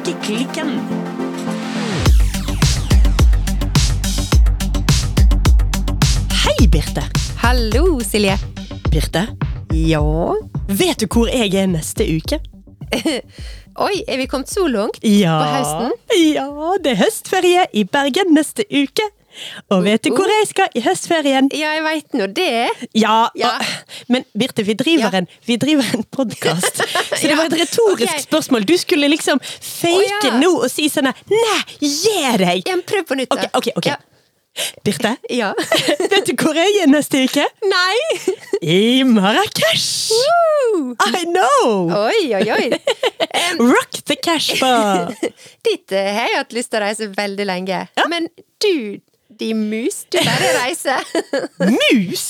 Ukeklikken. Hei, Birte. Hallo, Silje. Birte, Ja? vet du hvor jeg er neste uke? Oi, er vi kommet så langt? Ja, På høsten? Ja, det er høstferie i Bergen neste uke. Og vet du hvor jeg skal i høstferien? Ja, jeg veit nå det. Ja, Ja. og- men Birte, vi driver Ja. en, vi driver en podkast. Så det var et retorisk okay. spørsmål. Du skulle liksom fake oh, nå og si sånn Nei, gi deg! Ja, prøv på nytt, da. ok, ok. Ja. Birte, ja. vet du hvor jeg er neste uke? Nei! I Marrakech! I know! Oi, oi, oi. Rock the cash bar! Dit eh, har jeg hatt lyst til å reise veldig lenge. Men du, de mus, du bare reiser. Mus!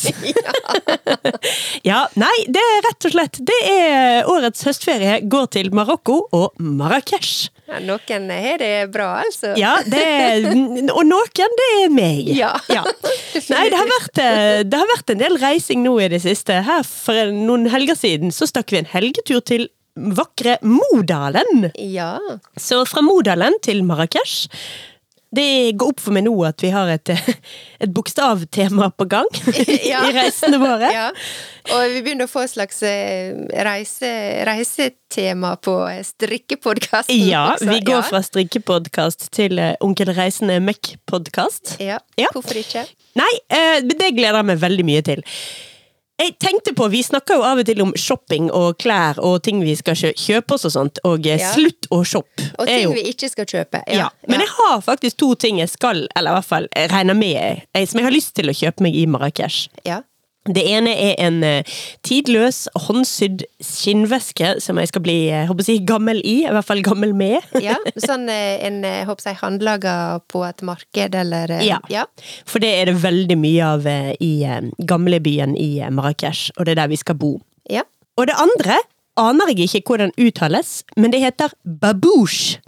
ja, nei, det er rett og slett Det er årets høstferie går til Marokko og Marrakech. Ja, noen har det bra, altså. Ja, det er, og noen, det er meg. Ja. Nei, det har, vært, eh, det har vært en del reising nå i det siste. Her For noen helger siden så stakk vi en helgetur til vakre Modalen. Ja. Så fra Modalen til Marrakech. Det går opp for meg nå at vi har et, et bokstavtema på gang Ja. i reisene våre. ja. Og vi begynner å få et slags eh, reise, reisetema på eh, strikkepodkasten. Ja, vi går Ja. fra strikkepodkast til eh, Onkel Reisende Møkk-podkast. Ja, Ja. hvorfor ikke? Nei, det gleder jeg meg veldig mye til. Jeg tenkte på, Vi snakker jo av og til om shopping og klær og ting vi skal kjøpe oss og sånt, og eh, Ja. slutt å shoppe. Og ting jo- vi ikke skal kjøpe. ja. Men jeg har faktisk to ting jeg skal, eller i hvert fall regner med, jeg, som jeg har lyst til å kjøpe meg i Marrakech. ja. Det ene er en eh, tidløs, håndsydd skinnveske som jeg skal bli jeg håper jeg, gammel i. I hvert fall gammel med. ja. Sånn eh, en jeg håper jeg, håndlaga på et marked, eller eh, Ja. ja. For det er det veldig mye av eh, i eh, gamlebyen i eh, Marrakech, og det er der vi skal bo. ja. Og det andre aner jeg ikke hvordan uttales, men det heter babouche.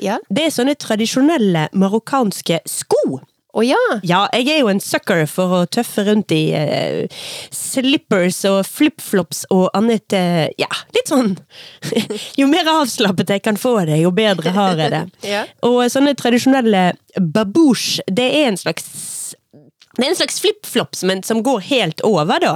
Ja. Det er sånne tradisjonelle marokkanske sko. Å ja! Ja, jeg er jo en sucker for å tøffe rundt i uh, slippers og flipflops og annet uh, Ja, litt sånn Jo mer avslappet jeg kan få det, jo bedre har jeg det. Ja. Og sånne tradisjonelle babouche, det er en slags det er en slags flipflops, men som går helt over, da.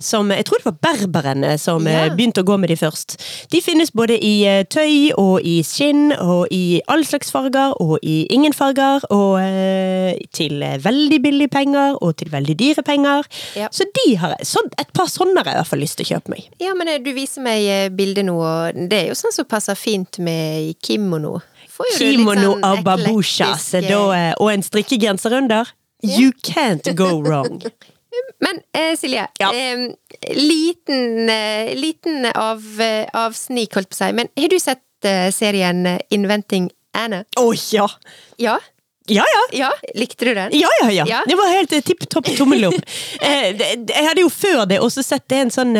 Som, jeg tror det var berberne som Ja. eh, begynte å gå med de først. De finnes både i eh, tøy og i skinn og i all slags farger og i ingen farger. Og eh, til eh, veldig billige penger og til veldig dyre penger. Yeah. Så de har sånn, et par sånne har jeg i hvert fall lyst til å kjøpe meg. Ja, men eh, du viser meg eh, bildet nå, og det er jo sånn som passer fint med kimono. Kimono sånn så eh, eh, og en strikkegenser under. You can't go wrong. Men eh, Silje, Ja. eh, liten, eh, liten av, eh, avsnik, holdt på å si. Men har du sett eh, serien eh, Inventing Anna? Å ja! Ja? Ja ja! Ja? Likte du den? Ja, ja, ja. Ja. Det var helt tipp topp tommel opp. eh, jeg hadde jo før det også sett det en sånn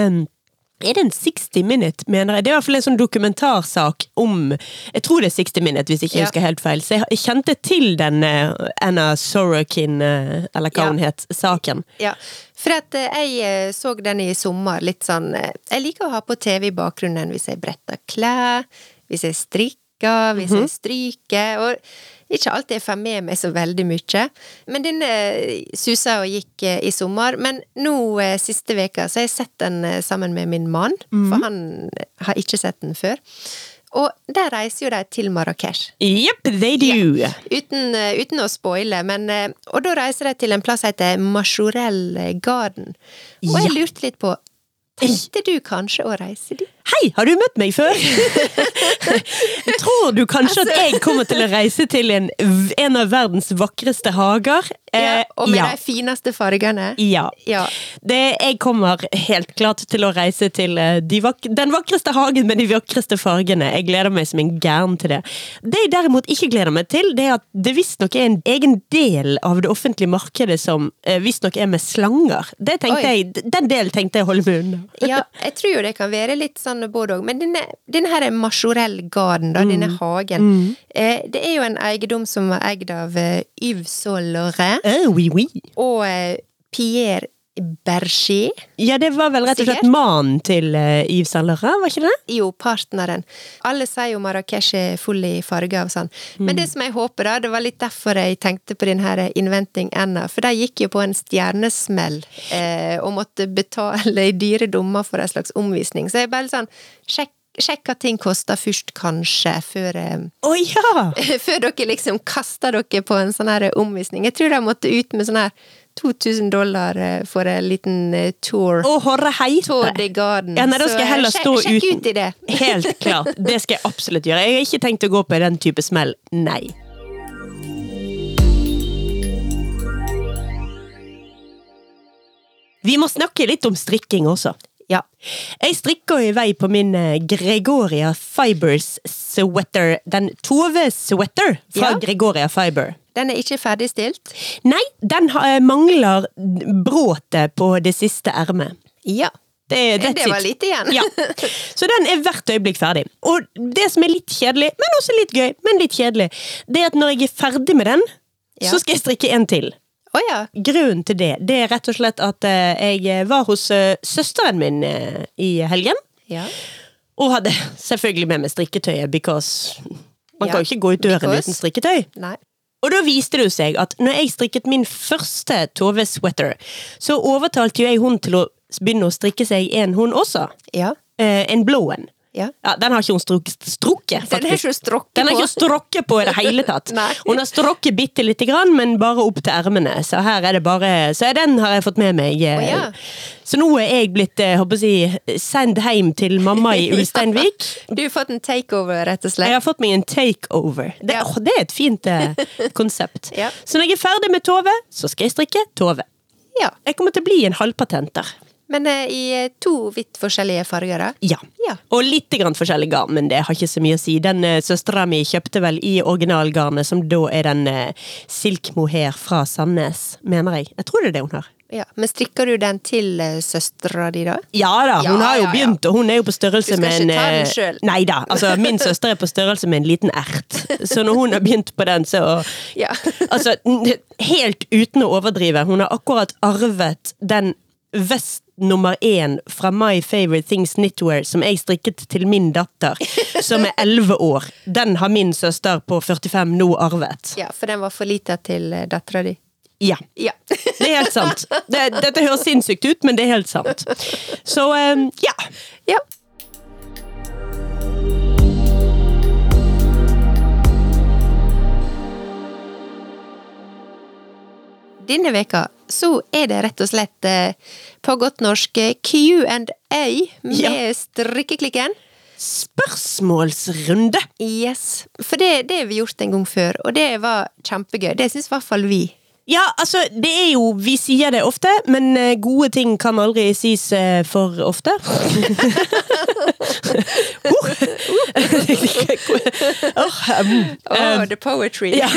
er det en 60 Minute, mener jeg? Det er i hvert fall en sånn dokumentarsak om Jeg tror det er 60 Minute, hvis ikke jeg Ja. husker helt feil. Så jeg, kjente til den eh, Anna Sorokin, eh, eller hva Ja. hun het, saken. Ja, for at eh, jeg så den i sommer, litt sånn Jeg liker å ha på TV i bakgrunnen hvis jeg bretter klær, hvis jeg strikker, hvis Mhm. jeg stryker, og ikke alltid jeg får med meg så veldig mye. Men den eh, susa og gikk eh, i sommer. Men nå eh, siste veka så har jeg sett den sammen med min mann, mm. for han har ikke sett den før. Og der reiser jo de til Marrakech. Jepp, they do! Uten, eh, uten å spoile, men Og da reiser de til en plass som heter Majorel Garden. Og jeg lurte litt på Tenkte du kanskje å reise dit? Hei, har du møtt meg før? Tror du kanskje Altså- at jeg kommer til å reise til en, en av verdens vakreste hager? Ja, Eh, og med ja. de fineste fargene? Ja. Ja. Det, jeg kommer helt klart til å reise til eh, de vak den vakreste hagen med de vakreste fargene. Jeg gleder meg som en gæren til det. Det jeg derimot ikke gleder meg til, det er at det visstnok er en egen del av det offentlige markedet som eh, visstnok er med slanger. Det tenkte Oi. jeg, den delen tenkte jeg å holde meg unna. ja, jeg tror det kan være litt sånn både òg. Men denne, denne her er Majorel Garden, da, denne hagen. Eh, det er jo en eiendom som var eid av uh, Yves Saint Oh, oui, oui. og uh, Pierre Berger. Ja, det var vel rett og slett mannen til uh, Yves Saint Laurent, var ikke det? Jo, partneren. Alle sier jo Marrakech er full i farger og sånn. Men det som jeg håper, da, det var litt derfor jeg tenkte på den her Inventing Anna, for de gikk jo på en stjernesmell eh, og måtte betale i dyre dommer for en slags omvisning. Så jeg bare sånn Sjekk, sjekk hva ting koster først, kanskje, før oh, ja! før dere liksom kaster dere på en sånn her omvisning. Jeg tror de måtte ut med sånn her 2000 dollar eh, for en liten eh, tour. Å, horre heite! Tour de Garden. Ja, nei, da skal jeg eh, heller sjekk- stå sjekk uten. ut i det. Helt klart. Det skal jeg absolutt gjøre. Jeg har ikke tenkt å gå på den type smell. Nei. Vi må snakke litt om strikking også. Ja. Jeg strikker i vei på min eh, Gregoria Fibers sweater. Den Tove-sweater fra Ja. Gregoria Fiber. Den er ikke ferdigstilt. Nei, den eh, mangler bråtet på det siste ermet. Ja. Det, Det var litt lite igjen. Ja. Så den er hvert øyeblikk ferdig. Og det som er litt kjedelig, men også litt gøy, men litt kjedelig, det er at når jeg er ferdig med den, Ja. så skal jeg strikke en til. Å ja. Grunnen til det, det er rett og slett at eh, jeg var hos eh, søsteren min eh, i helgen, Ja. og hadde selvfølgelig med meg strikketøyet, because man Ja, kan jo ikke gå ut døren because- uten strikketøy. Nei. Og da viste det seg at når jeg strikket min første Tove-sweater, så overtalte jo jeg hun til å begynne å strikke seg en hun også. Ja. Eh, en blå en. Ja. Ja, den har ikke hun strukket, strukket Den har ikke er på. ikke strukket på i det hele tatt. Hun har strukket bitte lite grann, men bare opp til ermene. Så her er det bare Så den har jeg fått med meg. Oh, ja. Så nå er jeg blitt eh, håper jeg, å sendt hjem til mamma i Ulsteinvik. Du har fått en takeover, rett og slett? Jeg har fått meg en takeover. Det, Ja. å, det er et fint eh, konsept. Ja. Så når jeg er ferdig med Tove, så skal jeg strikke Tove. Ja. Jeg kommer til å bli en halvpatenter. Men eh, i eh, to vidt forskjellige farger, da? Ja. Ja. Og litt grann forskjellig garn, men det har ikke så mye å si. Den uh, søstera mi kjøpte vel i originalgarnet, som da er den silk mohair fra Sandnes, mener jeg. Jeg tror det er det hun har. ja. Men strikker du den til uh, søstera di, da? Ja da, hun Ja, har jo ja, ja. begynt, og hun er jo på størrelse med en Du skal ikke ta den eh, selv. Nei da, altså min søster er på størrelse med en liten ert. Så når hun har begynt på den, så Ja. Altså, helt uten å overdrive, hun har akkurat arvet den vest nummer én fra My Favorite Things Knitwear som jeg strikket til min datter, som er 11 år. Den har min søster på 45 nå arvet. ja, for den var for lita til uh, dattera di. Ja. Ja. Det er helt sant. Det, dette høres sinnssykt ut, men det er helt sant. Så um, ja. ja. Denne veka så er det rett og slett eh, på godt norsk eh, Q&A med Ja. strikkeklikken. Spørsmålsrunde. Yes. For det, det har vi gjort en gang før, og det var kjempegøy. Det syns i hvert fall vi. Ja, altså, det er jo Vi sier det ofte, men eh, gode ting kan aldri sies eh, for ofte. oh. Oh, the poetry! ja.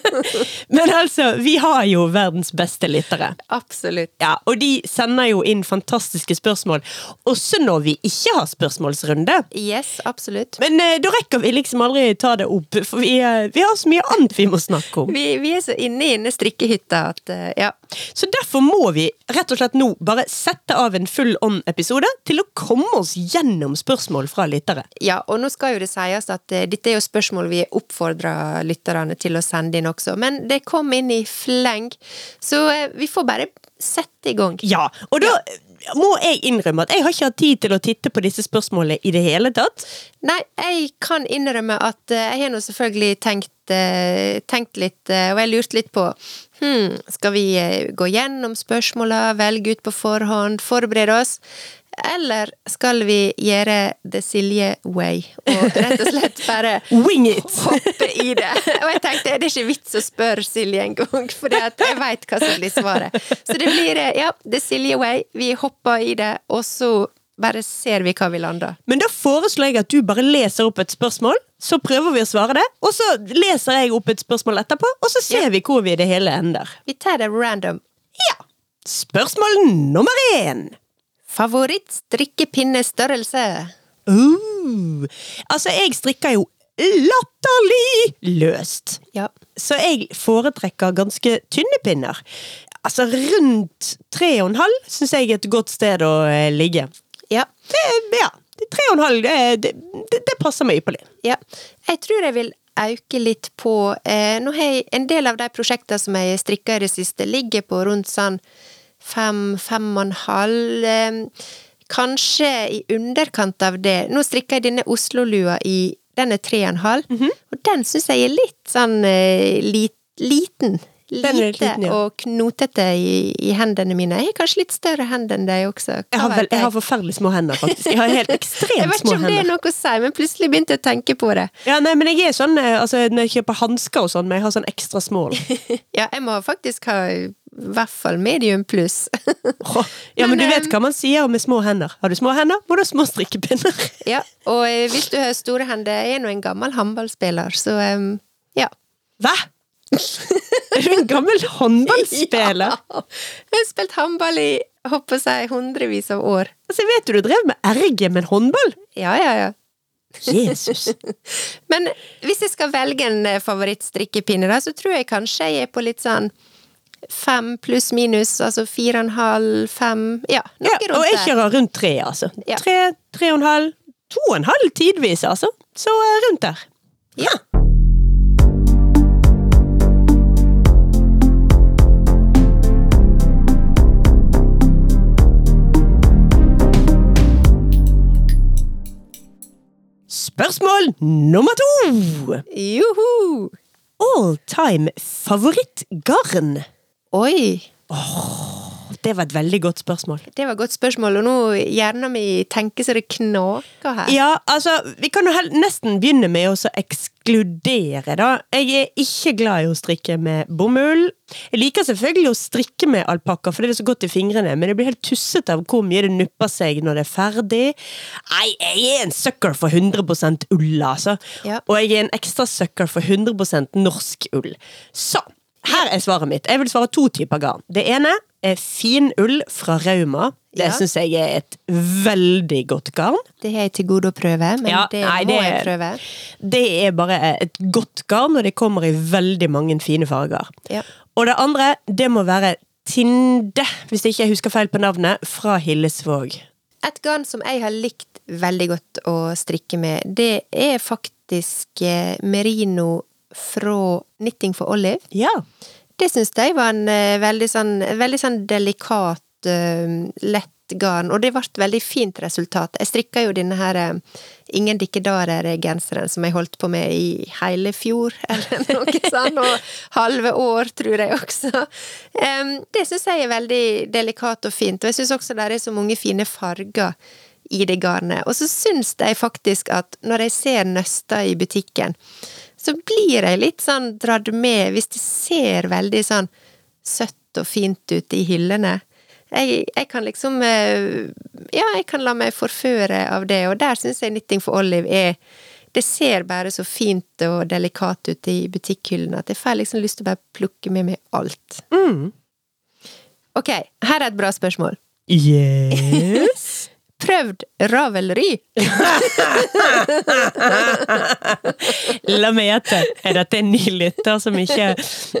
men altså, vi har jo verdens beste lyttere. Absolutt. Ja, og de sender jo inn fantastiske spørsmål, også når vi ikke har spørsmålsrunde. Yes, absolutt. Men eh, da rekker vi liksom aldri ta det opp, for vi, eh, vi har så mye annet vi må snakke om. Vi, vi er så inne i denne strikkehytta at eh, ja. Så derfor må vi rett og slett nå bare sette av en full on-episode til å komme oss gjennom spørsmål fra lyttere. Ja, og nå skal jo det sies at eh, dette er jo spørsmål vi oppfordrer lytterne til å sende inn også, men det kom inn i fleng, så eh, vi får bare sette i gang. Ja, og da må jeg innrømme at jeg har ikke hatt tid til å titte på disse spørsmålene i det hele tatt. Nei, jeg kan innrømme at eh, jeg har nå selvfølgelig tenkt, eh, tenkt litt, eh, og jeg lurte litt på hmm, Skal vi gå gjennom spørsmåla, velge ut på forhånd, forberede oss? Eller skal vi gjøre det Silje way, og rett og slett bare Wing it! hoppe i det. Og jeg tenkte, er det ikke vits å spørre Silje en gang, for jeg veit hva som blir svaret. Så det blir, eh, ja, det Silje way. Vi hopper i det, og så bare ser vi hva vi lander. Men da foreslår jeg at du bare leser opp et spørsmål, så prøver vi å svare det, og så leser jeg opp et spørsmål etterpå, og så ser vi hvor vi i det hele ender. Vi tar det random. Ja! Spørsmål nummer én. Favoritt-strikkepinnesstørrelse? Uh, altså, jeg strikker jo latterlig løst. Ja. Så jeg foretrekker ganske tynne pinner. Altså, rundt tre og en halv syns jeg er et godt sted å eh, ligge. Ja. Det, ja, tre og en halv, det, det, det, det passer meg ypperlig. Ja. Jeg tror jeg vil øke litt på eh, Nå har jeg en del av de prosjektene som jeg strikker i det siste, ligger på rundt sånn fem, fem og en halv. Eh, kanskje i underkant av det. Nå strikker jeg denne Oslo-lua i Den er tre og en halv, og den syns jeg er litt sånn uh, lit, liten. Lite og knotete i, i hendene mine. Jeg har kanskje litt større hender enn deg også. Hva Jeg har, vel, jeg har forferdelig små hender, faktisk. Jeg har helt ekstremt små hender. jeg vet ikke om det er noe å si, men plutselig begynte jeg å tenke på det. Ja, nei, men jeg er sånn, eh, altså, Når jeg kjøper hansker og sånn, men jeg har sånn ekstra små. Ja, jeg må faktisk ha i hvert fall medium pluss. Ja, men du vet hva man sier med små hender. Har du små hender, må du ha små strikkepinner. ja, og eh, hvis du har store hender Jeg er nå en gammel håndballspiller, så um, ja. Hva? Er du en gammel håndballspiller? Ja. Jeg har spilt håndball i håper jeg, hundrevis av år. Altså, jeg vet du du drev med erge, men håndball? Ja, ja, ja. Jesus. Men hvis jeg skal velge en eh, favorittstrikkepinne, da, så tror jeg kanskje jeg er på litt sånn fem pluss minus, altså fire og en halv, fem Ja, noe Ja, og jeg kjører rundt tre, altså. Ja. Tre, tre og en halv, to og en halv tidvis, altså. Så eh, rundt der. Ja. Spørsmål nummer to! Joho! All time favorittgarn? Oi, Det var et veldig godt spørsmål. det var et godt spørsmål, og nå hjernen min tenker så det knaker her. Ja, altså, vi kan jo nesten begynne med å ekskludere, da. Jeg er ikke glad i å strikke med bomull. Jeg liker selvfølgelig å strikke med alpakka, for det er så godt i fingrene, men jeg blir helt tusset av hvor mye det nupper seg når det er ferdig. Nei, jeg er en sucker for 100% ull, altså. Ja. Og jeg er en ekstra sucker for 100% norsk ull. Så, her er svaret mitt. Jeg vil svare to typer garn. Det ene fin ull fra Rauma. Det Ja. syns jeg er et veldig godt garn. Det har jeg til gode å prøve, men Ja, det nei, må det- jeg prøve. Det er bare et godt garn, og det kommer i veldig mange fine farger. Ja. Og det andre, det må være Tinde, hvis ikke jeg husker feil på navnet, fra Hillesvåg. Et garn som jeg har likt veldig godt å strikke med, det er faktisk eh, merino fra Knitting for Olive. Ja. Det syns jeg var en eh, veldig sånn, veldig sånn delikat, eh, lett garn, og det ble et veldig fint resultat. Jeg strikka jo denne her eh, Ingen dikkedarer-genseren som jeg holdt på med i hele fjor, eller noe sånt, og halve år, tror jeg også. Det syns jeg er veldig delikat og fint, og jeg syns også det er så mange fine farger i det garnet. Og så syns jeg faktisk at når jeg ser nøster i butikken, så blir jeg litt sånn dratt med hvis det ser veldig sånn søtt og fint ut i hyllene. Jeg, jeg kan liksom eh, Ja, jeg kan la meg forføre av det, og der syns jeg Knitting for Olive er Det ser bare så fint og delikat ut i butikkhyllene at jeg får liksom lyst til å bare plukke med meg alt. Mm. Ok, her er et bra spørsmål. Yes. Prøvd ravelry? La meg gjette. Er dette en ny lytter som ikke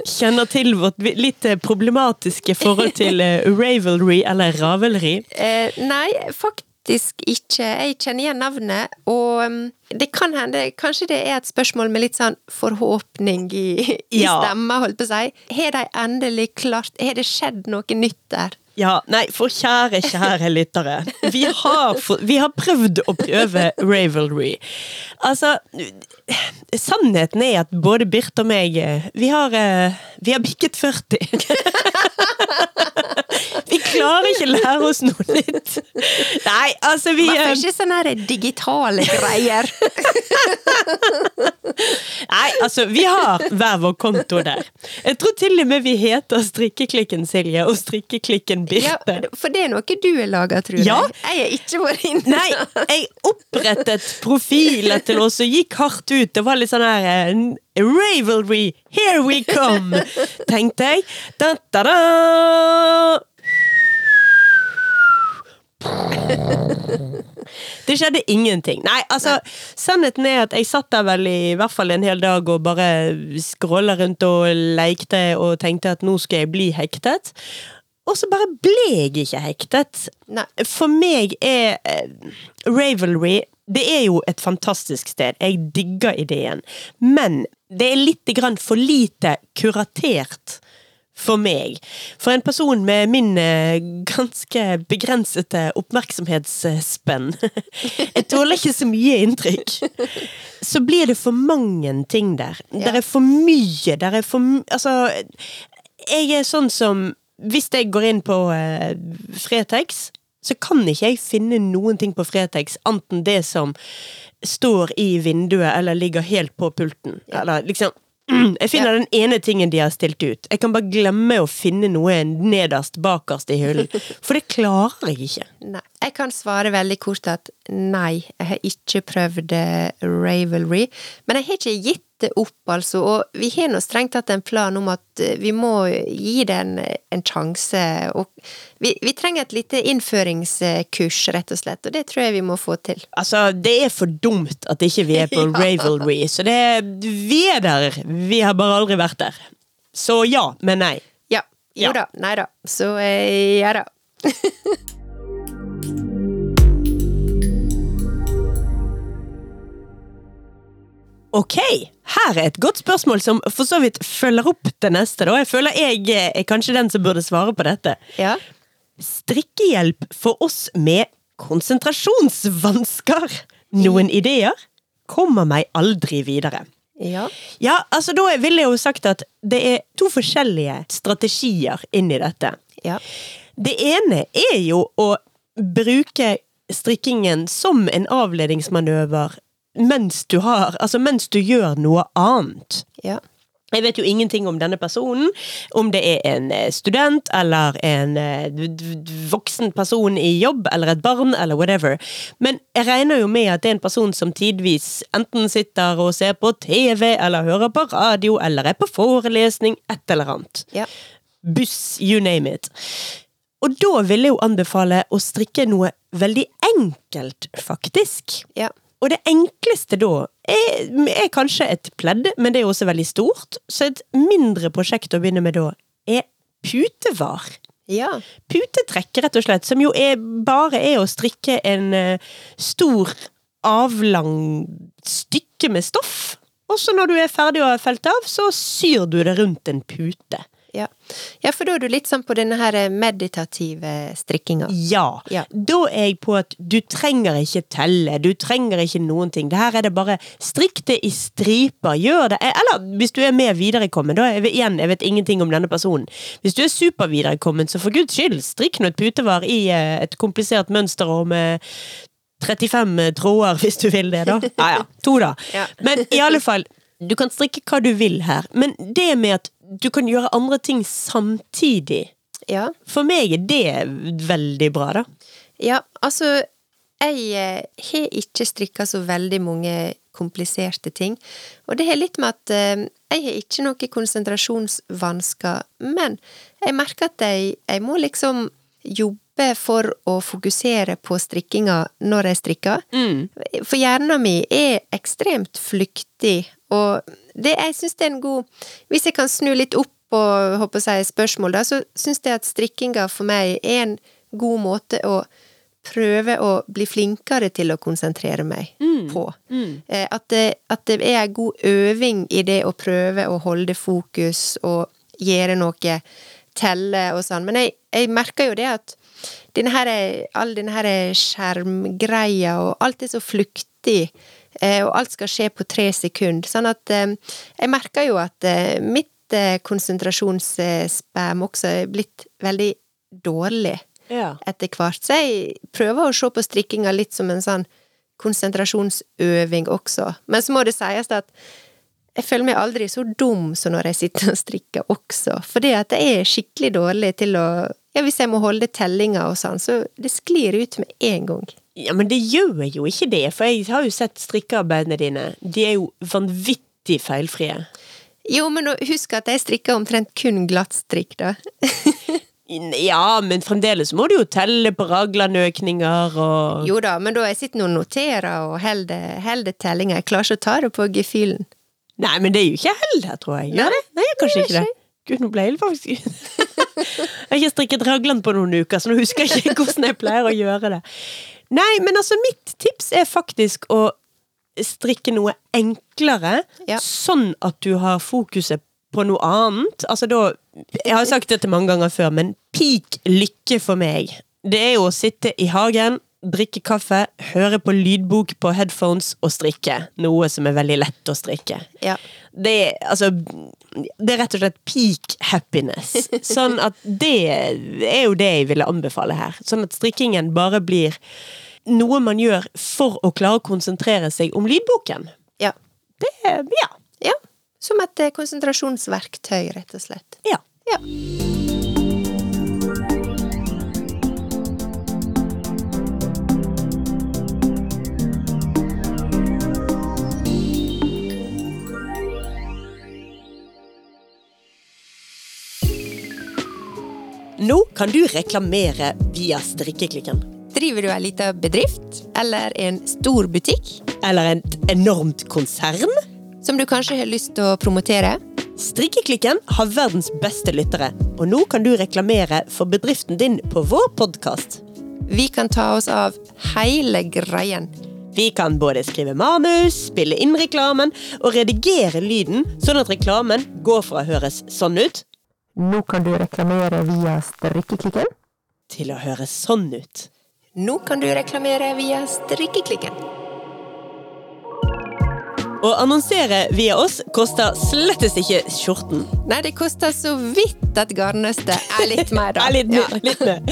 kjenner til vårt litt problematiske forhold til eh, ravelry eller ravelry? Eh, nei, faktisk ikke. Jeg kjenner igjen navnet, og um, det kan hende Kanskje det er et spørsmål med litt sånn forhåpning i, i Ja. stemma, holdt på å si. Har de endelig klart Har det skjedd noe nytt der? Ja, nei, for kjære, kjære lyttere. Vi har, vi har prøvd å prøve Ravelry. Altså, sannheten er at både Birte og meg, eh, vi har, eh, vi har bikket 40. Vi klarer ikke å lære oss noe nytt. Nei, altså vi Man eh, ikke sånne her digitale greier. Nei, altså, vi har hver vår konto der. Jeg tror til og med vi heter Strikkeklikken Silje og Strikkeklikken Ja, for det er noe du har laga, tror Ja. jeg. Jeg har ikke vært inne. Nei, jeg opprettet profiler til oss og gikk hardt ut. Det var litt sånn her eh, Ravelry, here we come! Tenkte jeg. Da, da, da. Det skjedde ingenting. Nei, altså, sannheten er at jeg satt der vel i hvert fall en hel dag og bare scrolla rundt og lekte og tenkte at nå skal jeg bli hektet. Og så bare ble jeg ikke hektet. Nei. For meg er eh, Ravelry Det er jo et fantastisk sted. Jeg digger ideen. Men det er litt grann for lite kuratert for meg. For en person med min eh, ganske begrensede oppmerksomhetsspenn Jeg tåler ikke så mye inntrykk. Så blir det for mange ting der. Ja. Der er for mye. Der er for Altså, jeg er sånn som Hvis jeg går inn på eh, Fretex, så kan ikke jeg finne noen ting på Fretex anten det som står i vinduet eller ligger helt på pulten. Eller liksom Jeg finner den ene tingen de har stilt ut. Jeg kan bare glemme å finne noe nederst bakerst i hyllen. For det klarer jeg ikke. Nei. Jeg kan svare veldig kort at nei, jeg har ikke prøvd eh, Ravelry. Men jeg har ikke gitt det opp, altså. Og vi har nå strengt tatt en plan om at eh, vi må gi det en, en sjanse. Og vi, vi trenger et lite innføringskurs, rett og slett. Og det tror jeg vi må få til. Altså, det er for dumt at ikke vi er på Ja. Ravelry. Så det Vi er der. Vi har bare aldri vært der. Så ja, men nei. Ja. Jo Ja. da. Nei da. Så eh, ja da. Ok, her er et godt spørsmål som for så vidt følger opp det neste. Da. Jeg føler jeg er kanskje den som burde svare på dette. Ja. Strikkehjelp for oss med konsentrasjonsvansker. Noen ideer? Kommer meg aldri videre. Ja. Ja, altså da ville jeg jo sagt at det er to forskjellige strategier inn i dette. Ja. Det ene er jo å bruke strikkingen som en avledningsmanøver mens du har Altså mens du gjør noe annet. Ja. Jeg vet jo ingenting om denne personen, om det er en eh, student eller en eh, voksen person i jobb eller et barn eller whatever. Men jeg regner jo med at det er en person som tidvis enten sitter og ser på TV eller hører på radio eller er på forelesning, et eller annet. Ja. Buss, you name it. Og da vil jeg jo anbefale å strikke noe veldig enkelt, faktisk. Ja. Og det enkleste da er, er kanskje et pledd, men det er også veldig stort. Så et mindre prosjekt å begynne med da er putevar. Ja. Putetrekk, rett og slett, som jo er, bare er å strikke en eh, stor, avlang stykke med stoff. Og så når du er ferdig og har felt av, så syr du det rundt en pute. Ja. ja, for da er du litt sånn på denne her meditative strikkinga. Ja. Ja. Da er jeg på at du trenger ikke telle, du trenger ikke noen ting. Det her er det bare strikk det i striper, gjør det. Eller hvis du er mer viderekommen, da vi igjen, jeg vet ingenting om denne personen. Hvis du er superviderekommen, så for guds skyld, strikk nå et putevar i eh, et komplisert mønster og med 35 tråder, hvis du vil det, da. Ja ja, to da. Men i alle fall, du kan strikke hva du vil her. Men det med at du kan gjøre andre ting samtidig, Ja. for meg er det veldig bra, da. Ja, altså Jeg eh, har ikke strikka så veldig mange kompliserte ting. Og det har litt med at eh, jeg har ikke noen konsentrasjonsvansker, men jeg merker at jeg, jeg må liksom jobbe for å fokusere på strikkinga når jeg strikker. For hjernen min er ekstremt flyktig, og det, jeg syns det er en god Hvis jeg kan snu litt opp på håper jeg, spørsmål, da, så syns jeg at strikkinga for meg er en god måte å prøve å bli flinkere til å konsentrere meg på. Mm. At, det, at det er en god øving i det å prøve å holde fokus og gjøre noe, telle og sånn. Men jeg, jeg merker jo det at denne her, all denne her skjermgreia og alt er så flyktig, eh, og alt skal skje på tre sekunder. Sånn at eh, jeg merker jo at eh, mitt eh, konsentrasjonsspam også er blitt veldig dårlig Ja. etter hvert. Så jeg prøver å se på strikkinga litt som en sånn konsentrasjonsøving også. Men så må det sies at jeg føler meg aldri så dum som når jeg sitter og strikker også. Fordi at jeg er skikkelig dårlig til å Ja, hvis jeg må holde tellinga og sånn, så det sklir ut med en gang. Ja, men det gjør jo ikke det, for jeg har jo sett strikkearbeidene dine. De er jo vanvittig feilfrie. Jo, men husk at jeg strikker omtrent kun glattstrikk, da. Ja, men fremdeles må du jo telle på raglandøkninger og Jo da, men da jeg sitter og noterer og holder tellinga. Jeg klarer ikke å ta det på gefühlen. Nei, men det er jo ikke heller, tror jeg. Det? Nei, kanskje Nei, ikke det. Gud, nå ble jeg faktisk Jeg har ikke strikket raglan på noen uker, så nå husker jeg ikke hvordan jeg pleier å gjøre det. Nei, men altså, mitt tips er faktisk å strikke noe enklere, Ja. sånn at du har fokuset på noe annet. Altså da Jeg har sagt dette mange ganger før, men peak lykke for meg, det er jo å sitte i hagen, drikke kaffe, høre på lydbok på headphones og strikke. Noe som er veldig lett å strikke. Ja. Det altså, det er rett og slett peak happiness. Sånn at det er jo det jeg ville anbefale her. Sånn at strikkingen bare blir noe man gjør for å klare å konsentrere seg om lydboken. Ja. Det, ja. ja. Som et konsentrasjonsverktøy, rett og slett. ja. Ja. Nå kan du reklamere via strikkeklikken. Driver du ei lita bedrift, eller en stor butikk, Eller et enormt konsern. som du kanskje har lyst til å promotere? Strikkeklikken har verdens beste lyttere, og nå kan du reklamere for bedriften din på vår podkast. Vi kan ta oss av hele greien. Vi kan både skrive manus, spille inn reklamen og redigere lyden, sånn at reklamen går fra å høres sånn ut Nå kan du reklamere via strikkeklikken. til å høre sånn ut. Nå kan du reklamere via strikkeklikken. Å annonsere via oss koster slettes ikke skjorten. Nei, det koster så vidt at garnnøstet er litt mer, da. Er litt, Ja. litt mer.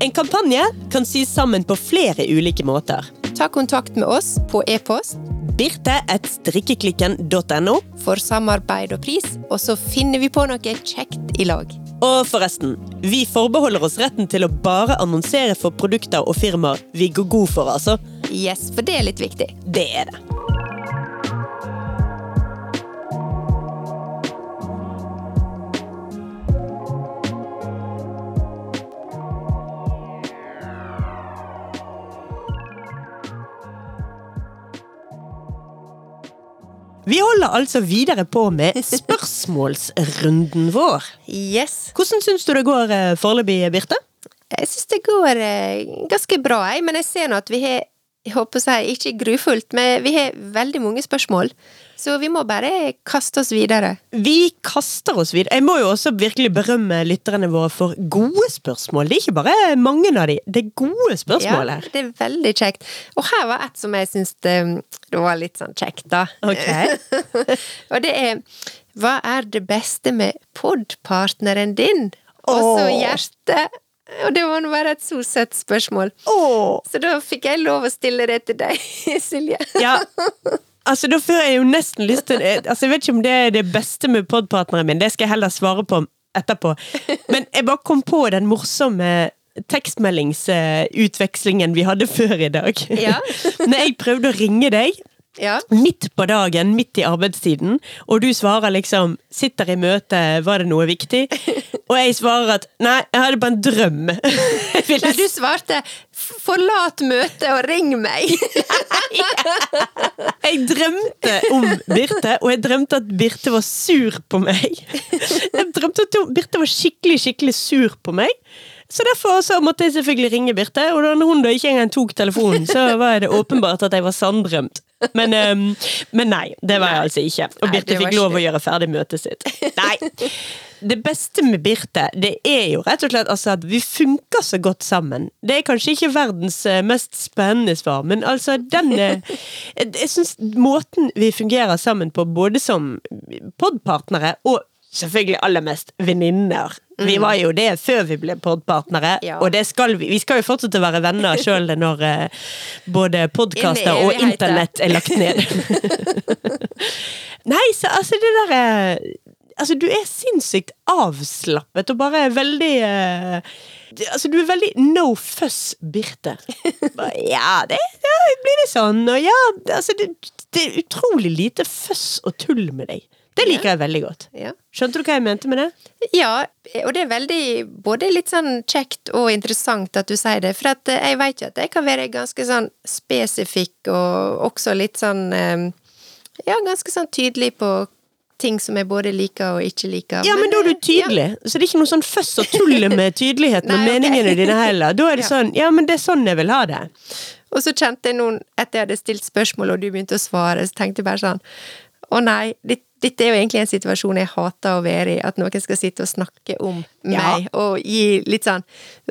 En kampanje kan sys sammen på flere ulike måter. Ta kontakt med oss på e-post Birte.strikkeklikken.no. for samarbeid og pris, og så finner vi på noe kjekt i lag. Og forresten, vi forbeholder oss retten til å bare annonsere for produkter og firmaer vi går god for, altså. Yes, for det er litt viktig. Det er det. Vi holder altså videre på med spørsmålsrunden vår. Yes. Hvordan syns du det går eh, foreløpig, Birte? Jeg syns det går eh, ganske bra, jeg, men jeg ser nå at vi har jeg håper å si, ikke grufullt, men vi har veldig mange spørsmål. Så vi må bare kaste oss videre. Vi kaster oss videre. Jeg må jo også virkelig berømme lytterne våre for gode spørsmål. Det er ikke bare mange av de, det er gode spørsmål her. Ja, det er veldig kjekt. Og her var et som jeg syns det, det var litt sånn kjekt, da. Ok. Og det er Hva er det beste med podpartneren din? Og så hjerte. Og det var nå bare et så søtt spørsmål. Åh. Så da fikk jeg lov å stille det til deg, Silje. Ja, altså da får jeg jo nesten lyst til Altså Jeg vet ikke om det er det beste med podpartneren min, det skal jeg heller svare på etterpå. Men jeg bare kom på den morsomme tekstmeldingsutvekslingen vi hadde før i dag. Ja. Når jeg prøvde å ringe deg Ja. midt på dagen, midt i arbeidstiden, og du svarer liksom 'sitter i møte, var det noe viktig?' Og jeg svarer at 'nei, jeg hadde bare en drøm'. Nei, du svarte 'forlat møtet og ring meg'. Jeg drømte om Birte, og jeg drømte at Birte var sur på meg. Jeg drømte at Birte var skikkelig, skikkelig sur på meg. Så derfor så måtte jeg selvfølgelig ringe Birte, og da hun da ikke engang tok telefonen, så var det åpenbart at jeg var sanndrømt. Men, um, men nei, det var jeg altså ikke. Og Birte fikk lov å gjøre ferdig møtet sitt. Nei. Det beste med Birte, det er jo rett og slett altså at vi funker så godt sammen. Det er kanskje ikke verdens eh, mest spennende svar, men altså den eh, jeg syns måten vi fungerer sammen på, både som podpartnere og selvfølgelig aller mest venninner. Vi var jo det før vi ble podpartnere, Ja. og det skal vi. Vi skal jo fortsette å være venner sjøl når uh, både podkaster og internett er lagt ned. Nei, så altså det derre Altså, du er sinnssykt avslappet og bare veldig uh, Altså, du er veldig no fuss, Birte. Ja, det ja, blir det sånn, og ja Altså, det, det er utrolig lite fuss og tull med deg. Det liker jeg veldig godt. Ja. Skjønte du hva jeg mente med det? Ja, og det er veldig både litt sånn kjekt og interessant at du sier det, for at eh, jeg vet jo at jeg kan være ganske sånn spesifikk og også litt sånn eh, Ja, ganske sånn tydelig på ting som jeg både liker og ikke liker. Ja, men da er du tydelig, tydelig. Så det er ikke noe sånn føss og tull med tydeligheten og meningene dine heller. Da er det Ja. sånn Ja, men det er sånn jeg vil ha det. Og så kjente jeg noen, etter jeg hadde stilt spørsmål og du begynte å svare, så tenkte jeg bare sånn Å nei, dit- dette er jo egentlig en situasjon jeg hater å være i, at noen skal sitte og snakke om Ja. og gi litt sånn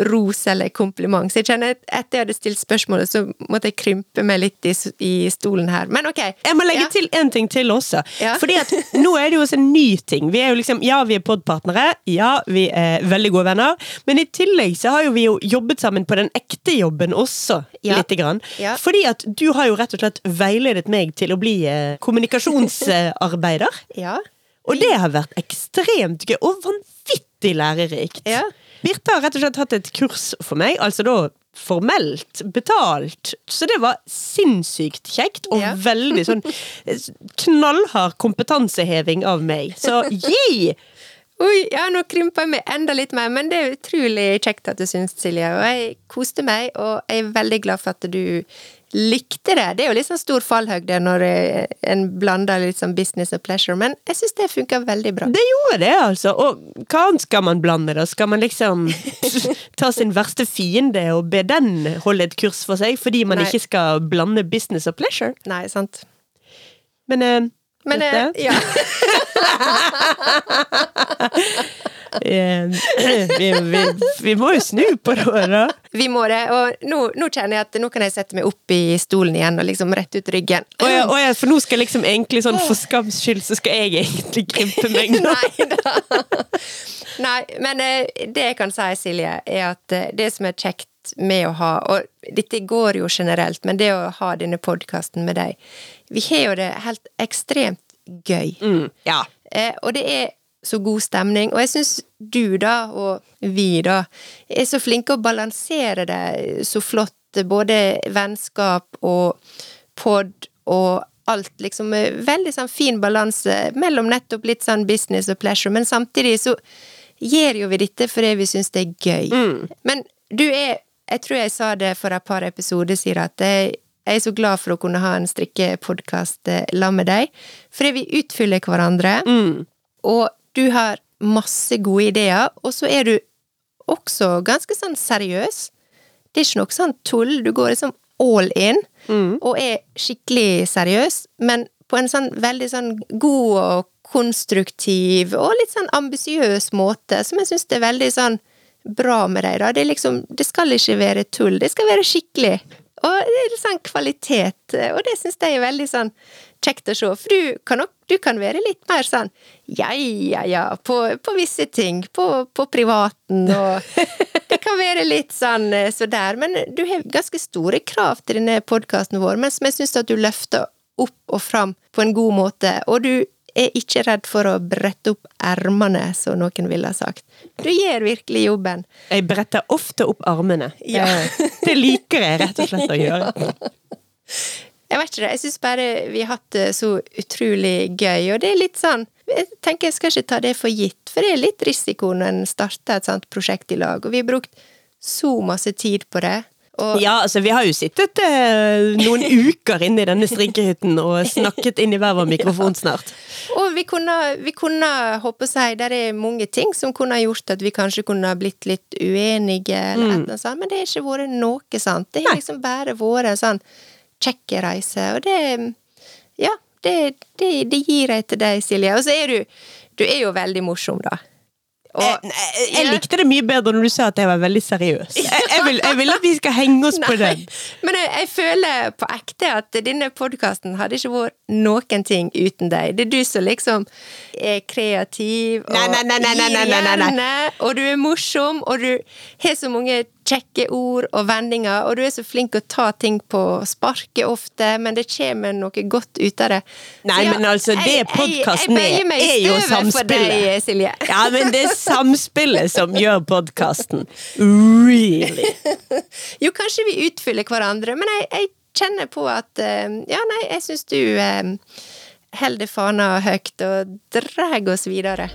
ros eller kompliment. Så jeg kjenner at etter jeg hadde stilt spørsmålet, så måtte jeg krympe meg litt i, i stolen her. Men ok. Jeg må legge Ja. til en ting til også. Ja. Fordi at nå er det jo også en ny ting. Vi er jo liksom, Ja, vi er podpartnere. Ja, vi er veldig gode venner. Men i tillegg så har jo vi jo jobbet sammen på den ekte jobben også. Ja. Lite grann. Ja. Fordi at du har jo rett og slett veiledet meg til å bli eh, kommunikasjonsarbeider. Ja. Og det har vært ekstremt gøy, og vanvittig lærerikt. Ja. Birte har rett og slett hatt et kurs for meg, altså da formelt betalt. Så det var sinnssykt kjekt, og Ja. veldig sånn knallhard kompetanseheving av meg. Så gi! Oi, ja, nå krymper jeg meg enda litt mer, men det er utrolig kjekt at du syns, Silje. Og jeg koste meg, og jeg er veldig glad for at du likte det. Det er jo litt sånn stor fallhøgde når eh, en blander litt sånn business og pleasure, men jeg syns det funka veldig bra. Det gjorde det, altså. Og hva annet skal man blande, da? Skal man liksom ta sin verste fiende og be den holde et kurs for seg, fordi man Nei. ikke skal blande business og pleasure? Nei, sant. Men, eh, Men eh, ja. Eh, vi, vi, vi må jo snu på det. Vi må det. Og nå, nå kjenner jeg at nå kan jeg sette meg opp i stolen igjen og liksom rette ut ryggen. Å ja, å ja, for nå skal liksom egentlig sånn for skams skyld, så skal jeg egentlig krympe meg nå. Nei da. Nei, men eh, det jeg kan si, Silje, er at eh, det som er kjekt med å ha Og dette går jo generelt, men det å ha denne podkasten med deg Vi har jo det helt ekstremt gøy. Mm, ja. Eh, og det er så god stemning. Og jeg syns du, da, og vi, da, er så flinke å balansere det så flott. Både vennskap og pod og alt, liksom. Veldig sånn fin balanse mellom nettopp litt sånn business og pleasure, men samtidig så gjør jo vi dette fordi vi syns det er gøy. Men du er Jeg tror jeg sa det for et par episoder siden, at jeg jeg er så glad for å kunne ha en strikkepodkast sammen med deg, fordi vi utfyller hverandre. Og du har masse gode ideer, og så er du også ganske sånn seriøs. Det er ikke noe sånn tull, du går liksom all in, og er skikkelig seriøs, men på en sånn veldig sånn god og konstruktiv og litt sånn ambisiøs måte, som jeg syns er veldig sånn bra med deg, da. Det liksom Det skal ikke være tull, det skal være skikkelig. Og det er litt sånn kvalitet, og det syns jeg er veldig sånn kjekt å se. For du kan nok du kan være litt mer sånn ja, ja, ja, på, på visse ting. På, på privaten og Det kan være litt sånn eh, så der. Men du har ganske store krav til denne podkasten vår, men som jeg syns at du løfter opp og fram på en god måte. Og du er ikke redd for å brette opp ermene, som noen ville ha sagt. Du gjør virkelig jobben. Jeg bretter ofte opp armene. Ja. Det, det liker jeg rett og slett å gjøre. Jeg vet ikke det, jeg syns bare vi har hatt det så utrolig gøy, og det er litt sånn Jeg tenker jeg skal ikke ta det for gitt, for det er litt risiko når en starter et sånt prosjekt i lag, og vi har brukt så masse tid på det. Og Ja, altså vi har jo sittet eh, noen uker inne i denne strikkehytten og snakket inn i hver vår mikrofon snart. Og vi kunne, vi kunne håpe si, der er mange ting som kunne gjort at vi kanskje kunne blitt litt uenige, eller et eller annet men det har ikke vært noe sånt. Det har liksom bare vært sånn kjekk reise, og det Ja, det, det, det gir jeg til deg, Silje. Og så er du Du er jo veldig morsom, da. Og- Jeg, jeg, jeg likte det mye bedre når du sa at jeg var veldig seriøs. Jeg, jeg, vil, jeg vil at vi skal henge oss på den. Men jeg, føler på ekte at denne podkasten hadde ikke vært noen ting uten deg. Det er du som liksom er kreativ og Nei, nei, nei, nei, nei, nei, gir nei, nei. gjerne, og du er morsom, og du har så mange kjekke ord og vendinger, og du er så flink å ta ting på sparket ofte, men det kommer noe godt ut av det. Nei, ja, men altså, det podkasten er, er jo samspillet. deg, Silje. Ja, men det er samspillet som gjør podkasten. Really. Jo, kanskje vi utfyller hverandre, men jeg, jeg kjenner på at eh, Ja, nei, jeg syns du eh, holder fana høyt og drar oss videre.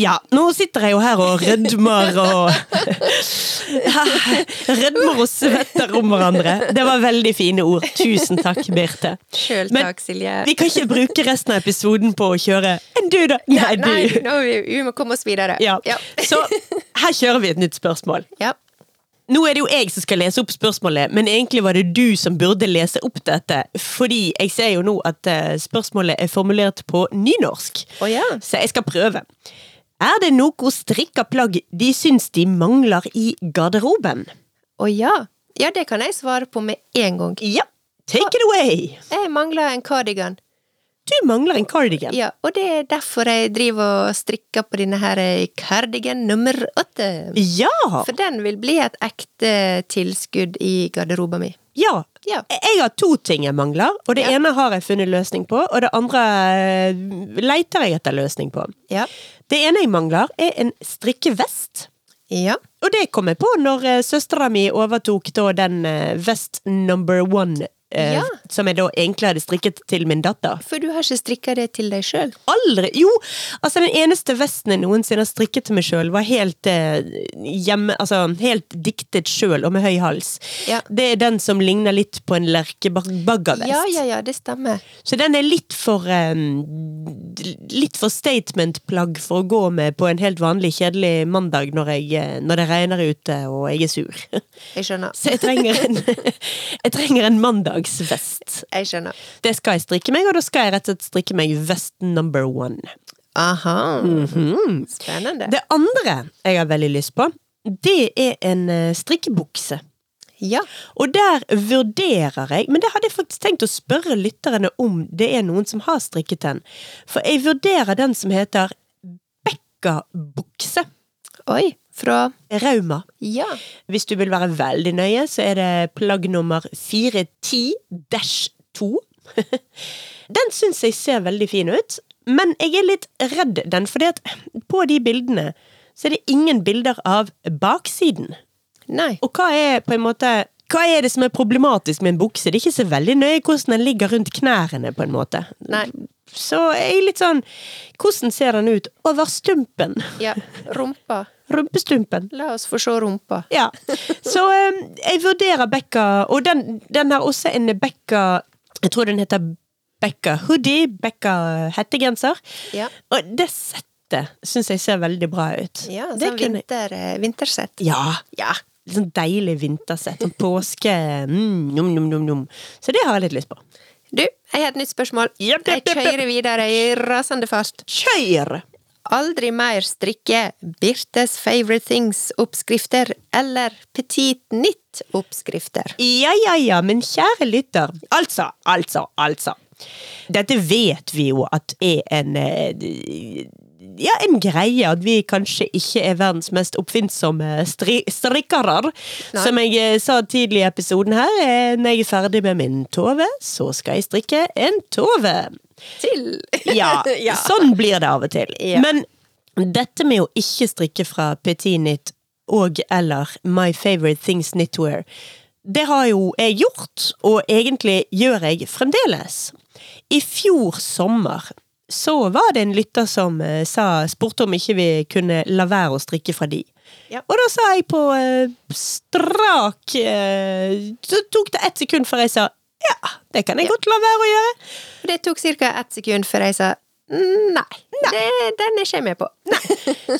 Ja, nå sitter jeg jo her og rødmer og Rødmer og svetter om hverandre. Det var veldig fine ord. Tusen takk, Birte. Sjøl takk, Silje. Vi kan ikke bruke resten av episoden på å kjøre enn du, da? Nei, du. Nei, nå, vi, vi må komme oss videre. Ja. Ja. Så her kjører vi et nytt spørsmål. ja. Nå er det jo jeg som skal lese opp spørsmålet, men egentlig var det du som burde lese opp dette. Fordi jeg ser jo nå at eh, spørsmålet er formulert på nynorsk. Oh, ja. Så jeg skal prøve. Er det noe strikka plagg de syns de mangler i garderoben? Å ja. Ja, det kan jeg svare på med en gang. Ja, take it away! Jeg mangler en cardigan. Du mangler en cardigan. Ja, og det er derfor jeg driver og strikker på denne her cardigan nummer åtte. Ja! For den vil bli et ekte tilskudd i garderoben min. ja. Ja. Jeg har to ting jeg mangler, og det Ja. ene har jeg funnet løsning på, og det andre leiter leter jeg etter løsning på. Ja. Det ene jeg mangler, er en strikkevest. Ja. Og det kom jeg på når uh, søstera mi overtok da den eh, vest number one, eh, Ja. som jeg da egentlig hadde strikket til min datter. For du har ikke strikka det til deg sjøl? Aldri! Jo! Altså, den eneste vesten jeg noensinne har strikket til meg sjøl, var helt eh, hjemme Altså helt diktet sjøl, og med høy hals. Ja. Det er den som ligner litt på en lerkebaggervest. Ja, ja, ja, det stemmer. Så den er litt for eh, Litt for statement-plagg for å gå med på en helt vanlig, kjedelig mandag når, jeg, eh, når det regner ute og jeg er sur. Jeg skjønner. Så jeg trenger en, jeg trenger en mandagsvest. Jeg skjønner. Det skal jeg strikke meg, og da skal jeg rett og slett strikke meg vest number one. Aha. Mhm. Spennende. Det andre jeg har veldig lyst på, det er en eh, strikkebukse. Ja. Og der vurderer jeg, men det hadde jeg faktisk tenkt å spørre lytterne om det er noen som har strikket den. For jeg vurderer den som heter Bekkabukse. Oi. Fra Rauma. Ja. Hvis du vil være veldig nøye, så er det plagg nummer 410-2. den syns jeg ser veldig fin ut, men jeg er litt redd den, fordi at på de bildene så er det ingen bilder av baksiden. Nei. Og hva er på en måte hva er det som er problematisk med en bukse? Det er ikke så veldig nøye hvordan den ligger rundt knærne, på en måte. Nei. Så jeg er litt sånn Hvordan ser den ut over stumpen? Ja. Rumpa. Rumpestumpen. La oss få se rumpa. Ja. Så um, jeg vurderer Bekka, og den, den har også en Bekka Jeg tror den heter Bekka hoodie, Bekka hettegenser. Ja. Og det settet syns jeg ser veldig bra ut. Ja, sånn vinter, eh, vintersett. Ja. Ja. Litt sånn deilig vintersett. Sånn påske mm, num, num, num. Så det har jeg litt lyst på. Du, jeg har et nytt spørsmål. Jeg jepp, jepp, jepp. kjører videre i rasende fart. Kjør! Aldri mer strikke Birtes favorite things-oppskrifter eller Petit Nytt-oppskrifter. Ja, ja, ja, men kjære lytter. Altså, altså, altså. Dette vet vi jo at er en eh, ja, en greie at vi kanskje ikke er verdens mest oppfinnsomme stri strikkere. Som jeg eh, sa tidlig i episoden her, eh, når jeg er ferdig med min tove, så skal jeg strikke en tove. Til! Ja, Ja. sånn blir det av og til. Ja. Men dette med å ikke strikke fra Petit Knit og eller My Favorite Things Knitwear, det har jo jeg gjort, og egentlig gjør jeg fremdeles. I fjor sommer så var det en lytter som eh, sa, spurte om ikke vi kunne la være å strikke fra de. Ja. Og da sa jeg på eh, strak eh, Så tok det ett sekund før jeg sa ja, det kan jeg godt la være å gjøre. Det tok ca. ett sekund før jeg sa nei. Det, den er ikke jeg med på.